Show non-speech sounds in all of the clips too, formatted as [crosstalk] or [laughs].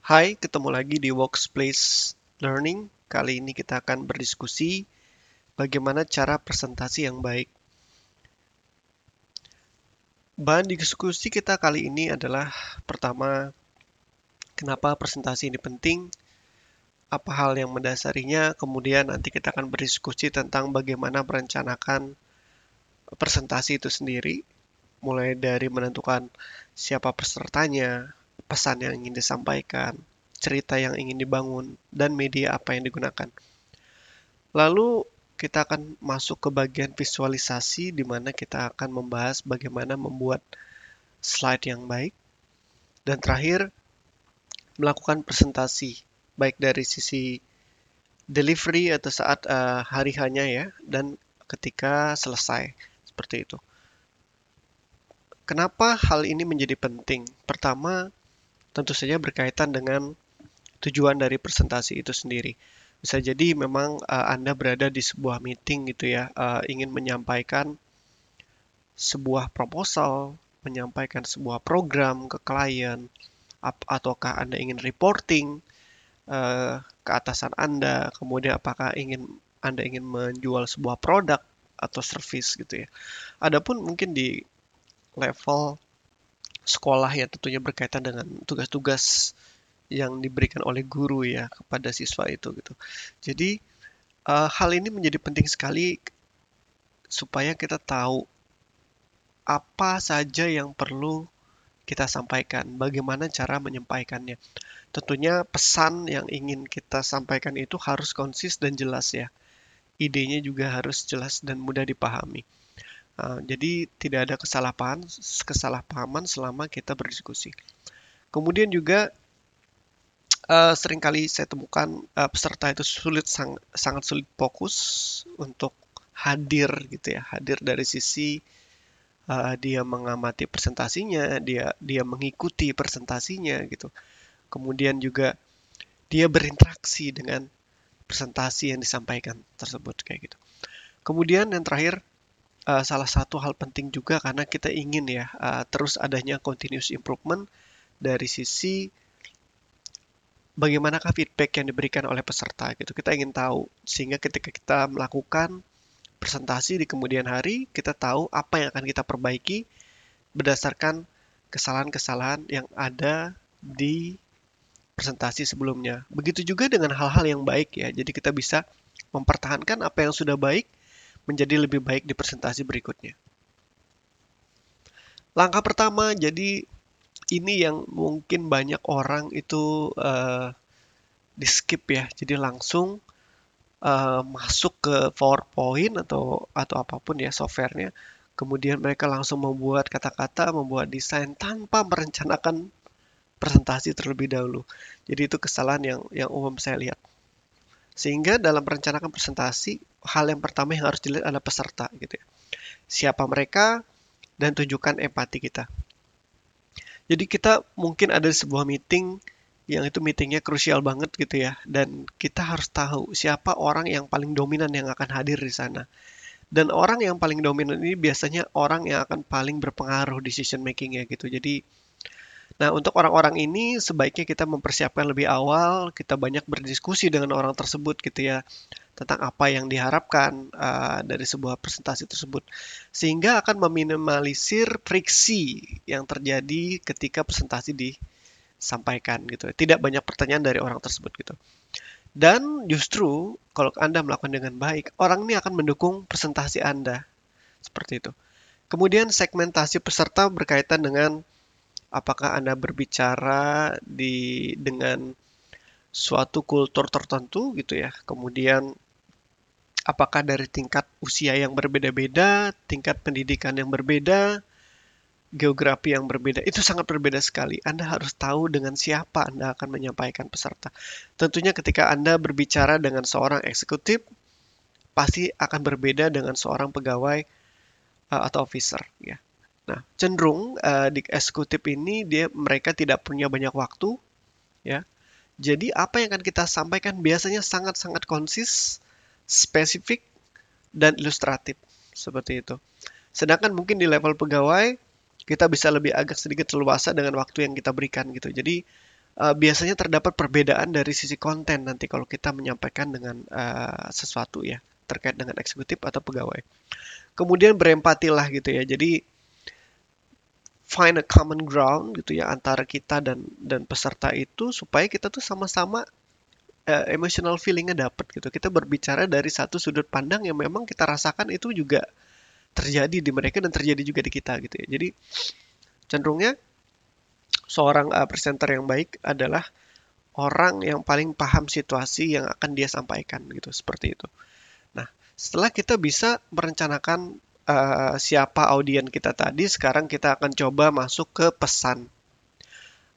Hai, ketemu lagi di Workplace Learning. Kali ini kita akan berdiskusi bagaimana cara presentasi yang baik. Bahan diskusi kita kali ini adalah pertama, kenapa presentasi ini penting, apa hal yang mendasarinya, kemudian nanti kita akan berdiskusi tentang bagaimana merencanakan presentasi itu sendiri, mulai dari menentukan siapa pesertanya, pesan yang ingin disampaikan, cerita yang ingin dibangun, dan media apa yang digunakan. Lalu kita akan masuk ke bagian visualisasi di mana kita akan membahas bagaimana membuat slide yang baik. Dan terakhir, melakukan presentasi baik dari sisi delivery atau saat uh, hari hanya ya dan ketika selesai seperti itu. Kenapa hal ini menjadi penting? Pertama, tentu saja berkaitan dengan tujuan dari presentasi itu sendiri. Bisa jadi memang uh, Anda berada di sebuah meeting gitu ya, uh, ingin menyampaikan sebuah proposal, menyampaikan sebuah program ke klien, ataukah Anda ingin reporting uh, ke atasan Anda, kemudian apakah ingin Anda ingin menjual sebuah produk atau service gitu ya. Adapun mungkin di level sekolah ya tentunya berkaitan dengan tugas-tugas yang diberikan oleh guru ya kepada siswa itu gitu. Jadi uh, hal ini menjadi penting sekali supaya kita tahu apa saja yang perlu kita sampaikan, bagaimana cara menyampaikannya. Tentunya pesan yang ingin kita sampaikan itu harus konsis dan jelas ya. Idenya juga harus jelas dan mudah dipahami. Uh, jadi tidak ada kesalahpahaman, kesalahpahaman selama kita berdiskusi. Kemudian juga uh, sering kali saya temukan uh, peserta itu sulit sang, sangat sulit fokus untuk hadir gitu ya, hadir dari sisi dia mengamati presentasinya, dia dia mengikuti presentasinya gitu. Kemudian juga dia berinteraksi dengan presentasi yang disampaikan tersebut kayak gitu. Kemudian yang terakhir uh, salah satu hal penting juga karena kita ingin ya uh, terus adanya continuous improvement dari sisi bagaimanakah feedback yang diberikan oleh peserta gitu. Kita ingin tahu sehingga ketika kita melakukan presentasi di kemudian hari, kita tahu apa yang akan kita perbaiki berdasarkan kesalahan-kesalahan yang ada di presentasi sebelumnya. Begitu juga dengan hal-hal yang baik ya. Jadi kita bisa mempertahankan apa yang sudah baik menjadi lebih baik di presentasi berikutnya. Langkah pertama, jadi ini yang mungkin banyak orang itu uh, di skip ya, jadi langsung uh, masuk ke PowerPoint atau atau apa pun ya softwarenya, kemudian mereka langsung membuat kata-kata, membuat desain tanpa merencanakan presentasi terlebih dahulu. Jadi itu kesalahan yang yang umum saya lihat. Sehingga dalam merencanakan presentasi, hal yang pertama yang harus dilihat adalah peserta gitu ya. Siapa mereka dan tunjukkan empati kita. Jadi kita mungkin ada sebuah meeting yang itu meetingnya krusial banget gitu ya dan kita harus tahu siapa orang yang paling dominan yang akan hadir di sana dan orang yang paling dominan ini biasanya orang yang akan paling berpengaruh decision making ya gitu jadi Nah, untuk orang-orang ini sebaiknya kita mempersiapkan lebih awal, kita banyak berdiskusi dengan orang tersebut gitu ya, tentang apa yang diharapkan uh, dari sebuah presentasi tersebut. Sehingga akan meminimalisir friksi yang terjadi ketika presentasi disampaikan gitu. Tidak banyak pertanyaan dari orang tersebut gitu. Dan justru kalau Anda melakukan dengan baik, orang ini akan mendukung presentasi Anda. Seperti itu. Kemudian segmentasi peserta berkaitan dengan apakah Anda berbicara di dengan suatu kultur tertentu gitu ya. Kemudian apakah dari tingkat usia yang berbeda-beda, tingkat pendidikan yang berbeda, geografi yang berbeda. Itu sangat berbeda sekali. Anda harus tahu dengan siapa Anda akan menyampaikan peserta. Tentunya ketika Anda berbicara dengan seorang eksekutif, pasti akan berbeda dengan seorang pegawai uh, atau officer ya. Nah, cenderung uh, di eksekutif ini dia mereka tidak punya banyak waktu, ya. Jadi apa yang akan kita sampaikan biasanya sangat-sangat konsis, spesifik, dan ilustratif seperti itu. Sedangkan mungkin di level pegawai kita bisa lebih agak sedikit leluasa dengan waktu yang kita berikan gitu. Jadi uh, biasanya terdapat perbedaan dari sisi konten nanti kalau kita menyampaikan dengan uh, sesuatu ya terkait dengan eksekutif atau pegawai. Kemudian berempatilah gitu ya. Jadi find a common ground gitu ya antara kita dan dan peserta itu supaya kita tuh sama-sama uh, emotional feelingnya dapat gitu. Kita berbicara dari satu sudut pandang yang memang kita rasakan itu juga terjadi di mereka dan terjadi juga di kita gitu ya. Jadi cenderungnya seorang uh, presenter yang baik adalah orang yang paling paham situasi yang akan dia sampaikan gitu seperti itu. Nah, setelah kita bisa merencanakan uh, siapa audien kita tadi, sekarang kita akan coba masuk ke pesan.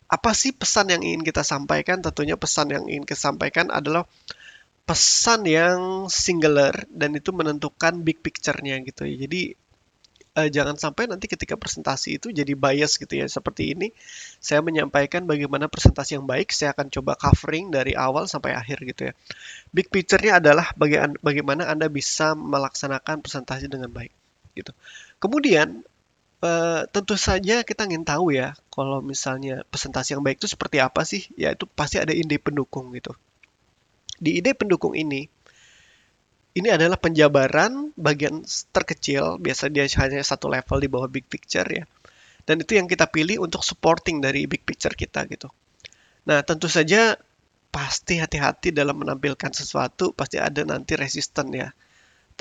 Apa sih pesan yang ingin kita sampaikan? Tentunya pesan yang ingin kita sampaikan adalah pesan yang singular dan itu menentukan big picture-nya gitu ya. Jadi uh, jangan sampai nanti ketika presentasi itu jadi bias gitu ya. Seperti ini saya menyampaikan bagaimana presentasi yang baik, saya akan coba covering dari awal sampai akhir gitu ya. Big picture-nya adalah bagaimana Anda bisa melaksanakan presentasi dengan baik gitu. Kemudian Uh, tentu saja kita ingin tahu ya kalau misalnya presentasi yang baik itu seperti apa sih ya itu pasti ada ide pendukung gitu di ide pendukung ini, ini adalah penjabaran bagian terkecil, biasa dia hanya satu level di bawah big picture ya. Dan itu yang kita pilih untuk supporting dari big picture kita gitu. Nah, tentu saja pasti hati-hati dalam menampilkan sesuatu, pasti ada nanti resisten ya.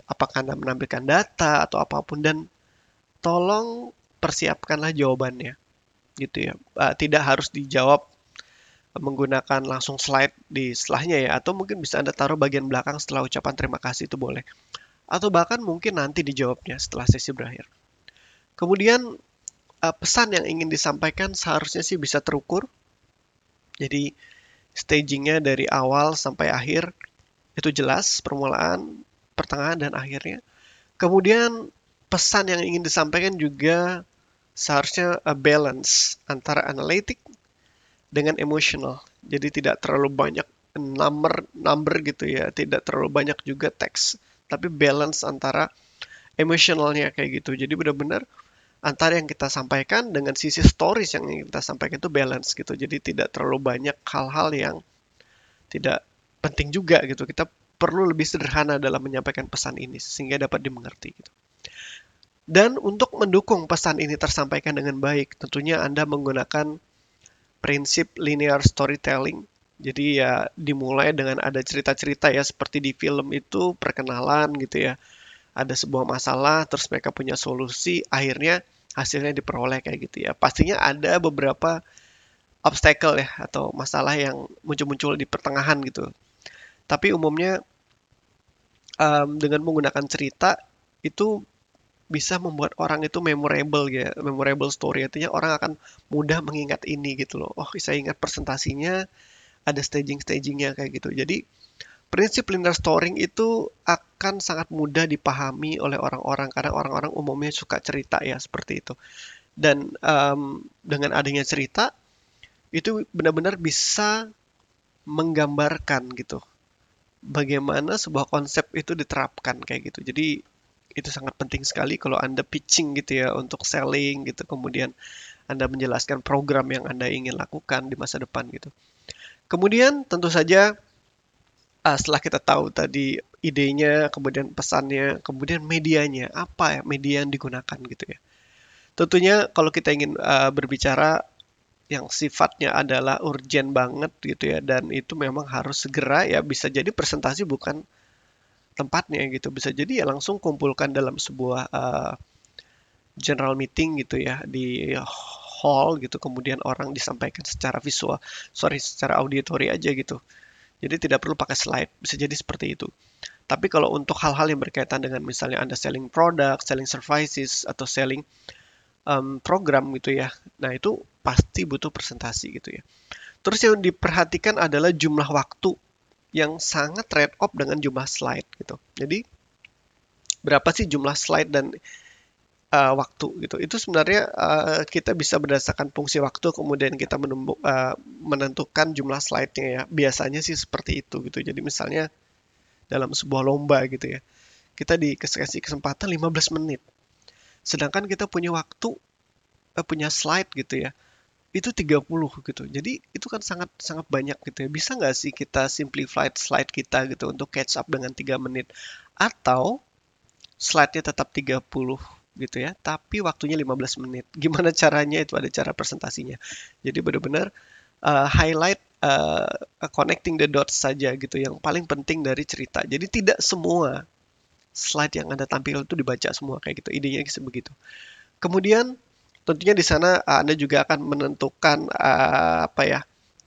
Apakah Anda menampilkan data atau apa pun dan tolong persiapkanlah jawabannya gitu ya. Uh, tidak harus dijawab menggunakan langsung slide di setelahnya ya atau mungkin bisa Anda taruh bagian belakang setelah ucapan terima kasih itu boleh. Atau bahkan mungkin nanti dijawabnya setelah sesi berakhir. Kemudian uh, pesan yang ingin disampaikan seharusnya sih bisa terukur. Jadi stagingnya dari awal sampai akhir itu jelas permulaan, pertengahan dan akhirnya. Kemudian pesan yang ingin disampaikan juga seharusnya a balance antara analitik dengan emosional. Jadi tidak terlalu banyak number number gitu ya, tidak terlalu banyak juga teks, tapi balance antara emosionalnya kayak gitu. Jadi benar-benar antara yang kita sampaikan dengan sisi stories yang ingin kita sampaikan itu balance gitu. Jadi tidak terlalu banyak hal-hal yang tidak penting juga gitu. Kita perlu lebih sederhana dalam menyampaikan pesan ini sehingga dapat dimengerti gitu. Dan untuk mendukung pesan ini tersampaikan dengan baik, tentunya Anda menggunakan prinsip linear storytelling. Jadi ya dimulai dengan ada cerita-cerita ya seperti di film itu perkenalan gitu ya. Ada sebuah masalah terus mereka punya solusi, akhirnya hasilnya diperoleh kayak gitu ya. Pastinya ada beberapa obstacle ya atau masalah yang muncul-muncul di pertengahan gitu. Tapi umumnya um, dengan menggunakan cerita itu bisa membuat orang itu memorable ya, memorable story. Artinya orang akan mudah mengingat ini gitu loh. Oh, saya ingat presentasinya ada staging-stagingnya kayak gitu. Jadi prinsip linear storying itu akan sangat mudah dipahami oleh orang-orang karena orang-orang umumnya suka cerita ya seperti itu. Dan um, dengan adanya cerita itu benar-benar bisa menggambarkan gitu bagaimana sebuah konsep itu diterapkan kayak gitu. Jadi itu sangat penting sekali kalau Anda pitching gitu ya untuk selling gitu kemudian Anda menjelaskan program yang Anda ingin lakukan di masa depan gitu. Kemudian tentu saja uh, setelah kita tahu tadi idenya, kemudian pesannya, kemudian medianya, apa ya media yang digunakan gitu ya. Tentunya kalau kita ingin uh, berbicara yang sifatnya adalah urgent banget gitu ya dan itu memang harus segera ya bisa jadi presentasi bukan tempatnya gitu bisa jadi ya langsung kumpulkan dalam sebuah uh, general meeting gitu ya di hall gitu kemudian orang disampaikan secara visual sorry secara auditory aja gitu. Jadi tidak perlu pakai slide bisa jadi seperti itu. Tapi kalau untuk hal-hal yang berkaitan dengan misalnya anda selling product selling services atau selling um, program gitu ya nah itu pasti butuh presentasi gitu ya terus yang diperhatikan adalah jumlah waktu yang sangat trade off dengan jumlah slide gitu. Jadi berapa sih jumlah slide dan uh, waktu gitu. Itu sebenarnya uh, kita bisa berdasarkan fungsi waktu kemudian kita menumbuk, uh, menentukan jumlah slide-nya ya. Biasanya sih seperti itu gitu. Jadi misalnya dalam sebuah lomba gitu ya. Kita dikasih kesempatan 15 menit. Sedangkan kita punya waktu uh, punya slide gitu ya itu 30 gitu. Jadi itu kan sangat sangat banyak gitu ya. Bisa nggak sih kita simplify slide kita gitu untuk catch up dengan 3 menit atau slide-nya tetap 30 gitu ya, tapi waktunya 15 menit. [laughs] Gimana caranya itu ada cara presentasinya. Jadi benar-benar uh, highlight uh, connecting the dots saja gitu yang paling penting dari cerita. Jadi tidak semua slide yang Anda tampilkan itu dibaca semua kayak gitu. Idenya begitu. Kemudian tentunya di sana uh, Anda juga akan menentukan uh, apa ya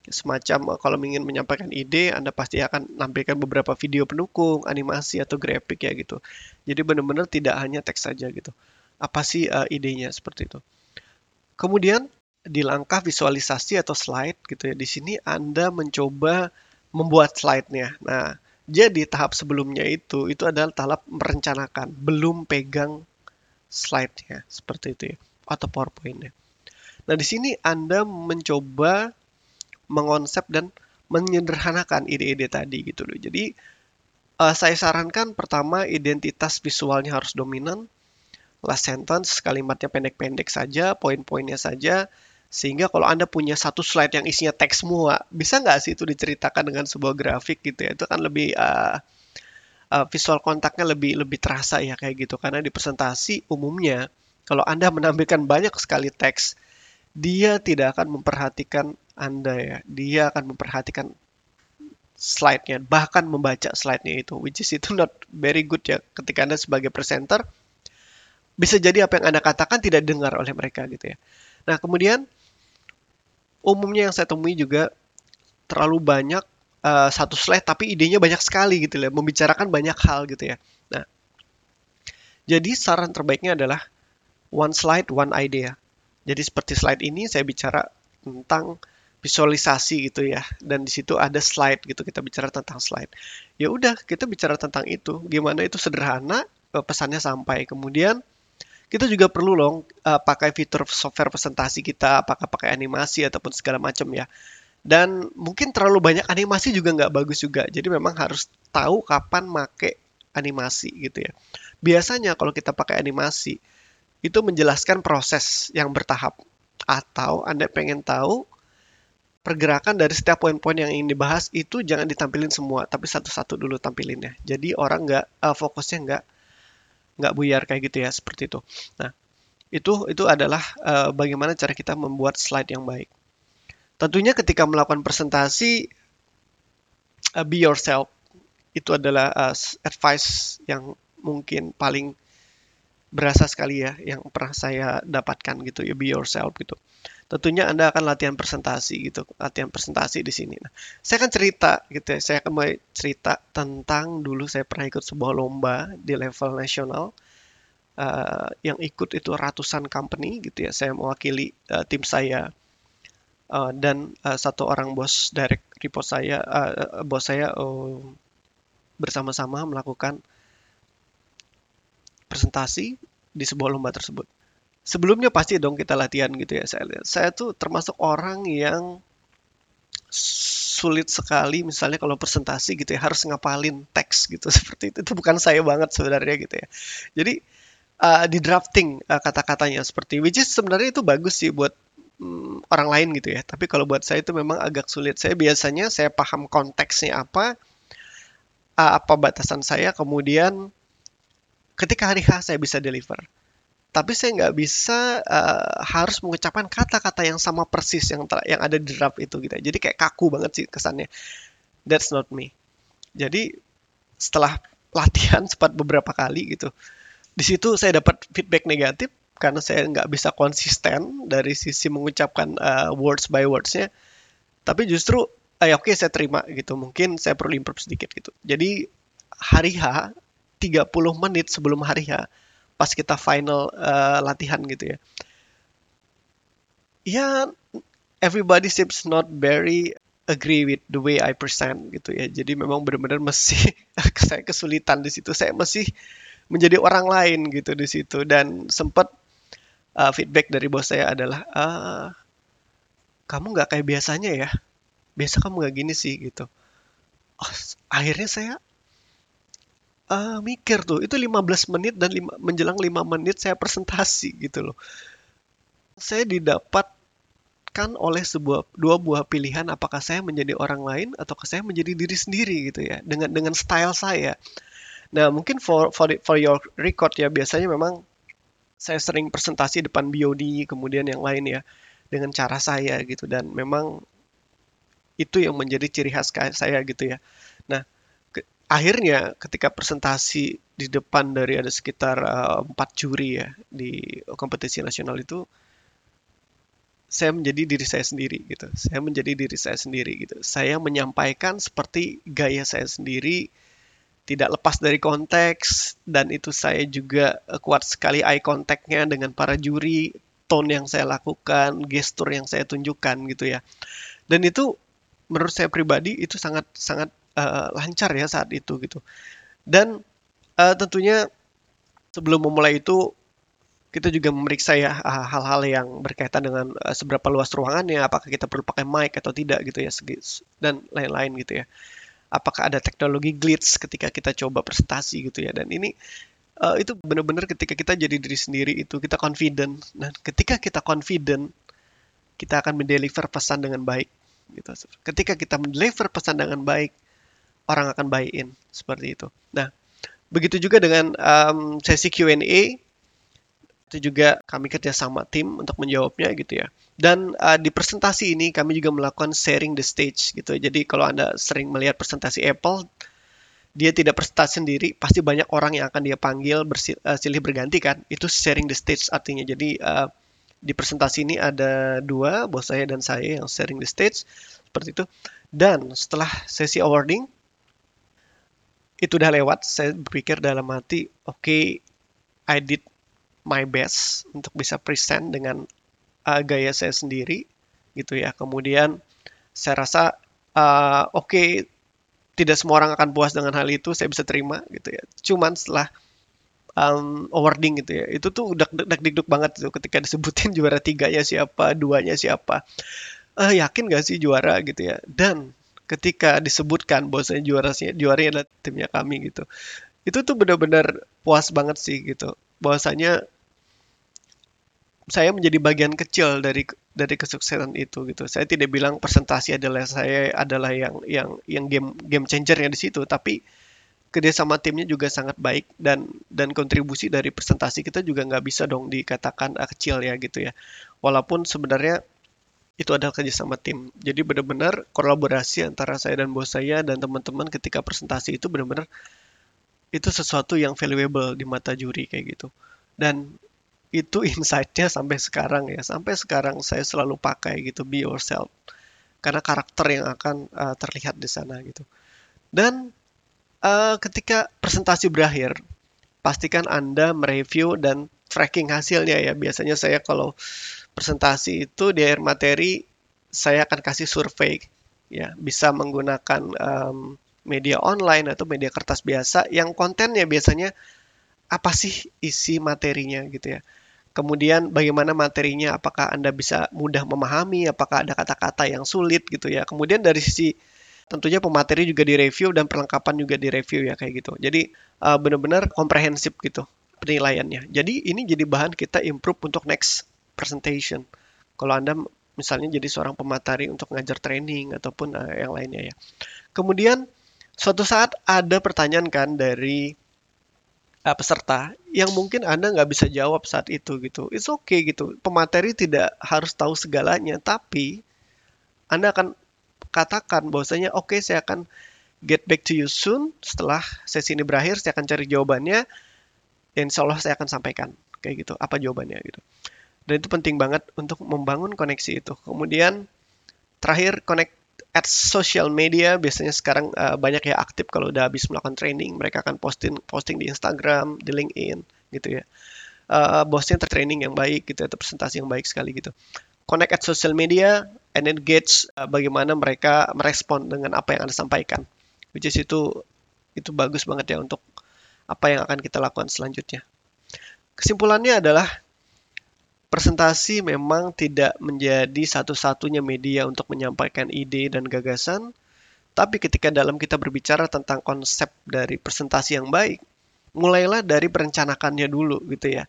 semacam uh, kalau ingin menyampaikan ide Anda pasti akan menampilkan beberapa video pendukung, animasi atau grafik ya gitu. Jadi benar-benar tidak hanya teks saja gitu. Apa sih uh, idenya seperti itu. Kemudian di langkah visualisasi atau slide gitu ya. Di sini Anda mencoba membuat slide-nya. Nah, jadi tahap sebelumnya itu itu adalah tahap merencanakan, belum pegang slide-nya seperti itu ya atau PowerPoint-nya. Nah, di sini Anda mencoba mengonsep dan menyederhanakan ide-ide tadi gitu loh. Jadi uh, saya sarankan pertama identitas visualnya harus dominan, last sentence kalimatnya pendek-pendek saja, poin-poinnya saja, sehingga kalau Anda punya satu slide yang isinya teks semua, bisa nggak sih itu diceritakan dengan sebuah grafik gitu ya? Itu kan lebih uh, uh, visual kontaknya lebih lebih terasa ya kayak gitu karena di presentasi umumnya kalau Anda menampilkan banyak sekali teks, dia tidak akan memperhatikan Anda ya. Dia akan memperhatikan slide-nya, bahkan membaca slide-nya itu, which is itu not very good ya. Ketika Anda sebagai presenter, bisa jadi apa yang Anda katakan tidak dengar oleh mereka gitu ya. Nah, kemudian umumnya yang saya temui juga terlalu banyak uh, satu slide tapi idenya banyak sekali gitu ya, membicarakan banyak hal gitu ya. Nah, jadi saran terbaiknya adalah one slide, one idea. Jadi seperti slide ini saya bicara tentang visualisasi gitu ya. Dan di situ ada slide gitu, kita bicara tentang slide. Ya udah, kita bicara tentang itu. Gimana itu sederhana, eh, pesannya sampai. Kemudian kita juga perlu loh uh, pakai fitur software presentasi kita, apakah pakai animasi ataupun segala macam ya. Dan mungkin terlalu banyak animasi juga nggak bagus juga. Jadi memang harus tahu kapan make animasi gitu ya. Biasanya kalau kita pakai animasi, itu menjelaskan proses yang bertahap. Atau Anda pengen tahu pergerakan dari setiap poin-poin yang ingin dibahas itu jangan ditampilin semua, tapi satu-satu dulu tampilinnya. Jadi orang nggak uh, fokusnya nggak nggak buyar kayak gitu ya seperti itu. Nah itu itu adalah uh, bagaimana cara kita membuat slide yang baik. Tentunya ketika melakukan presentasi uh, be yourself itu adalah uh, advice yang mungkin paling berasa sekali ya yang pernah saya dapatkan gitu ya be yourself gitu. Tentunya Anda akan latihan presentasi gitu, latihan presentasi di sini. Nah, saya akan cerita gitu ya, saya akan mulai cerita tentang dulu saya pernah ikut sebuah lomba di level nasional. Uh, yang ikut itu ratusan company gitu ya. Saya mewakili uh, tim saya uh, dan uh, satu orang bos direct report saya, uh, bos saya uh, bersama-sama melakukan presentasi di sebuah lomba tersebut. Sebelumnya pasti dong kita latihan gitu ya. Saya lihat. Saya tuh termasuk orang yang sulit sekali misalnya kalau presentasi gitu ya harus ngapalin teks gitu [laughs] seperti itu. Itu bukan saya banget sebenarnya gitu ya. Jadi uh, di drafting uh, kata-katanya seperti which is sebenarnya itu bagus sih buat um, orang lain gitu ya. Tapi kalau buat saya itu memang agak sulit. Saya biasanya saya paham konteksnya apa, uh, apa batasan saya, kemudian ketika hari H saya bisa deliver. Tapi saya nggak bisa uh, harus mengucapkan kata-kata yang sama persis yang yang ada di draft itu gitu. Jadi kayak kaku banget sih kesannya. That's not me. Jadi setelah latihan [laughs] sempat beberapa kali gitu, di situ saya dapat feedback negatif karena saya nggak bisa konsisten dari sisi mengucapkan uh, words by wordsnya. Tapi justru, eh, oke okay, saya terima gitu. Mungkin saya perlu improve sedikit gitu. Jadi hari H 30 menit sebelum hari H pas kita final uh, latihan gitu ya. Ya everybody seems not very agree with the way I present gitu ya. Jadi memang benar-benar masih [laughs] saya kesulitan di situ. Saya masih menjadi orang lain gitu di situ dan sempat uh, feedback dari bos saya adalah uh, kamu nggak kayak biasanya ya. Biasa kamu nggak gini sih gitu. Oh, akhirnya saya uh, mikir tuh, itu 15 menit dan lima, menjelang 5 menit saya presentasi gitu loh. saya didapatkan oleh sebuah dua buah pilihan apakah saya menjadi orang lain atau saya menjadi diri sendiri gitu ya dengan dengan style saya. Nah, mungkin for for for your record ya biasanya memang saya sering presentasi depan BOD kemudian yang lain ya dengan cara saya gitu dan memang itu yang menjadi ciri khas saya gitu ya. Akhirnya ketika presentasi di depan dari ada sekitar uh, empat juri ya di kompetisi nasional itu saya menjadi diri saya sendiri gitu. Saya menjadi diri saya sendiri gitu. Saya menyampaikan seperti gaya saya sendiri tidak lepas dari konteks dan itu saya juga uh, kuat sekali eye contactnya dengan para juri, tone yang saya lakukan, gestur yang saya tunjukkan gitu ya. Dan itu menurut saya pribadi itu sangat sangat uh, lancar ya saat itu gitu. Dan uh, tentunya sebelum memulai itu kita juga memeriksa ya hal-hal yang berkaitan dengan uh, seberapa luas ruangannya, apakah kita perlu pakai mic atau tidak gitu ya, dan lain-lain gitu ya. Apakah ada teknologi glitch ketika kita coba presentasi gitu ya. Dan ini uh, itu benar-benar ketika kita jadi diri sendiri itu kita confident. Nah, ketika kita confident, kita akan mendeliver pesan dengan baik gitu. Ketika kita mendeliver pesan dengan baik, orang akan buy in seperti itu. Nah, begitu juga dengan um, sesi Q&A itu juga kami kerja sama tim untuk menjawabnya gitu ya. Dan uh, di presentasi ini kami juga melakukan sharing the stage gitu. Jadi kalau Anda sering melihat presentasi Apple, dia tidak presentasi sendiri, pasti banyak orang yang akan dia panggil bersilih uh, berganti kan. Itu sharing the stage artinya. Jadi uh, di presentasi ini ada dua, bos saya dan saya yang sharing the stage seperti itu. Dan setelah sesi awarding itu udah lewat, saya berpikir dalam hati, oke, okay, I did my best untuk bisa present dengan uh, gaya saya sendiri, gitu ya. Kemudian saya rasa uh, oke, okay, tidak semua orang akan puas dengan hal itu, saya bisa terima, gitu ya. Cuman setelah um, awarding gitu ya. Itu tuh udah dak dikduk banget tuh ketika disebutin juara tiganya siapa, duanya siapa. Uh, yakin gak sih juara gitu ya? Dan ketika disebutkan bahwasanya juaranya juaranya adalah timnya kami gitu. Itu tuh benar-benar puas banget sih gitu. Bahwasanya saya menjadi bagian kecil dari dari kesuksesan itu gitu. Saya tidak bilang presentasi adalah saya adalah yang yang yang game game changernya di situ, tapi kerjasama timnya juga sangat baik dan dan kontribusi dari presentasi kita juga nggak bisa dong dikatakan uh, kecil ya gitu ya walaupun sebenarnya itu adalah kerjasama tim. Jadi benar-benar kolaborasi antara saya dan bos saya dan teman-teman ketika presentasi itu benar-benar itu sesuatu yang valuable di mata juri kayak gitu. Dan itu [laughs] insightnya sampai sekarang ya. Sampai sekarang saya selalu pakai gitu be yourself. Karena karakter yang akan uh, terlihat di sana gitu. Dan uh, ketika presentasi berakhir, pastikan Anda mereview dan tracking hasilnya ya. Biasanya saya kalau presentasi itu di akhir materi, saya akan kasih survei ya bisa menggunakan um, media online atau media kertas biasa yang kontennya biasanya apa sih isi materinya gitu ya. Kemudian bagaimana materinya, apakah Anda bisa mudah memahami, apakah ada kata-kata yang sulit gitu ya. Kemudian dari sisi tentunya pemateri juga direview dan perlengkapan juga direview ya kayak gitu. Jadi uh, benar-benar komprehensif gitu penilaiannya. Jadi ini jadi bahan kita improve untuk next presentation. Kalau Anda misalnya jadi seorang pemateri untuk ngajar training ataupun uh, yang lainnya ya. Kemudian suatu saat ada pertanyaan kan dari uh, peserta yang mungkin Anda nggak bisa jawab saat itu gitu. It's okay gitu. Pemateri tidak harus tahu segalanya, tapi Anda akan katakan bahwasanya oke okay, saya akan get back to you soon setelah sesi ini berakhir saya akan cari jawabannya dan insya Allah saya akan sampaikan kayak gitu apa jawabannya gitu dan itu penting banget untuk membangun koneksi itu. Kemudian terakhir connect at social media. Biasanya sekarang uh, banyak ya aktif kalau udah habis melakukan training. Mereka akan posting posting di Instagram di LinkedIn gitu ya. Uh, bosnya training yang baik gitu atau presentasi yang baik sekali gitu. Connect at social media and engage uh, bagaimana mereka merespon dengan apa yang Anda sampaikan. Which is itu itu bagus banget ya untuk apa yang akan kita lakukan selanjutnya. Kesimpulannya adalah presentasi memang tidak menjadi satu-satunya media untuk menyampaikan ide dan gagasan, tapi ketika dalam kita berbicara tentang konsep dari presentasi yang baik, mulailah dari perencanakannya dulu gitu ya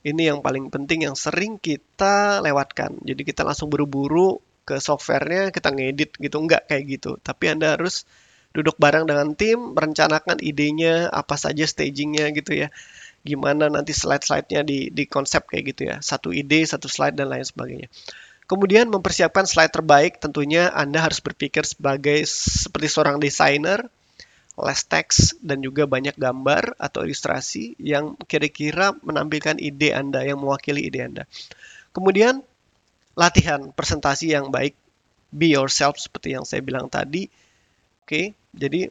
Ini yang paling penting yang sering kita lewatkan. Jadi kita langsung buru-buru ke softwarenya, kita ngedit gitu. Enggak kayak gitu. Tapi Anda harus duduk bareng dengan tim, merencanakan idenya, apa saja stagingnya gitu ya. Gimana nanti slide-slide-nya di, di konsep kayak gitu ya. Satu ide, satu slide, dan lain sebagainya. Kemudian mempersiapkan slide terbaik, tentunya Anda harus berpikir sebagai seperti seorang desainer, less text dan juga banyak gambar atau ilustrasi yang kira-kira menampilkan ide Anda, yang mewakili ide Anda. Kemudian, latihan presentasi yang baik, be yourself seperti yang saya bilang tadi. Oke, jadi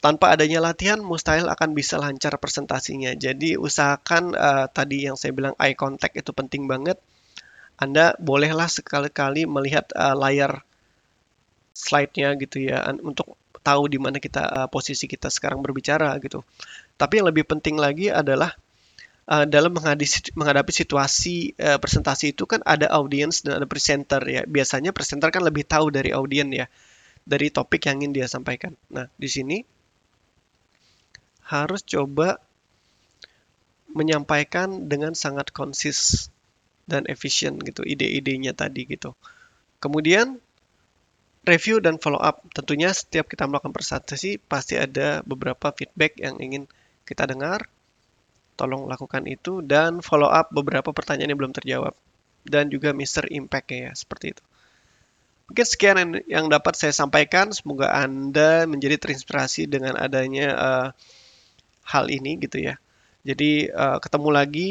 tanpa adanya latihan mustahil akan bisa lancar presentasinya. Jadi usahakan uh, tadi yang saya bilang eye contact itu penting banget. Anda bolehlah sekali-kali melihat uh, layar slide-nya gitu ya untuk tahu di mana kita uh, posisi kita sekarang berbicara gitu. Tapi yang lebih penting lagi adalah uh, dalam menghadapi, situasi uh, presentasi itu kan ada audiens dan ada presenter ya. Biasanya presenter kan lebih tahu dari audien ya, dari topik yang ingin dia sampaikan. Nah, di sini harus coba menyampaikan dengan sangat konsis dan efisien gitu ide-idenya tadi gitu. Kemudian review dan follow up. Tentunya setiap kita melakukan presentasi pasti ada beberapa feedback yang ingin kita dengar. Tolong lakukan itu dan follow up beberapa pertanyaan yang belum terjawab. Dan juga Mr. Impact ya, seperti itu. Mungkin sekian yang dapat saya sampaikan. Semoga Anda menjadi terinspirasi dengan adanya uh, hal ini gitu ya. Jadi uh, ketemu lagi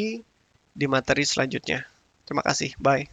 di materi selanjutnya. Terima kasih. Bye.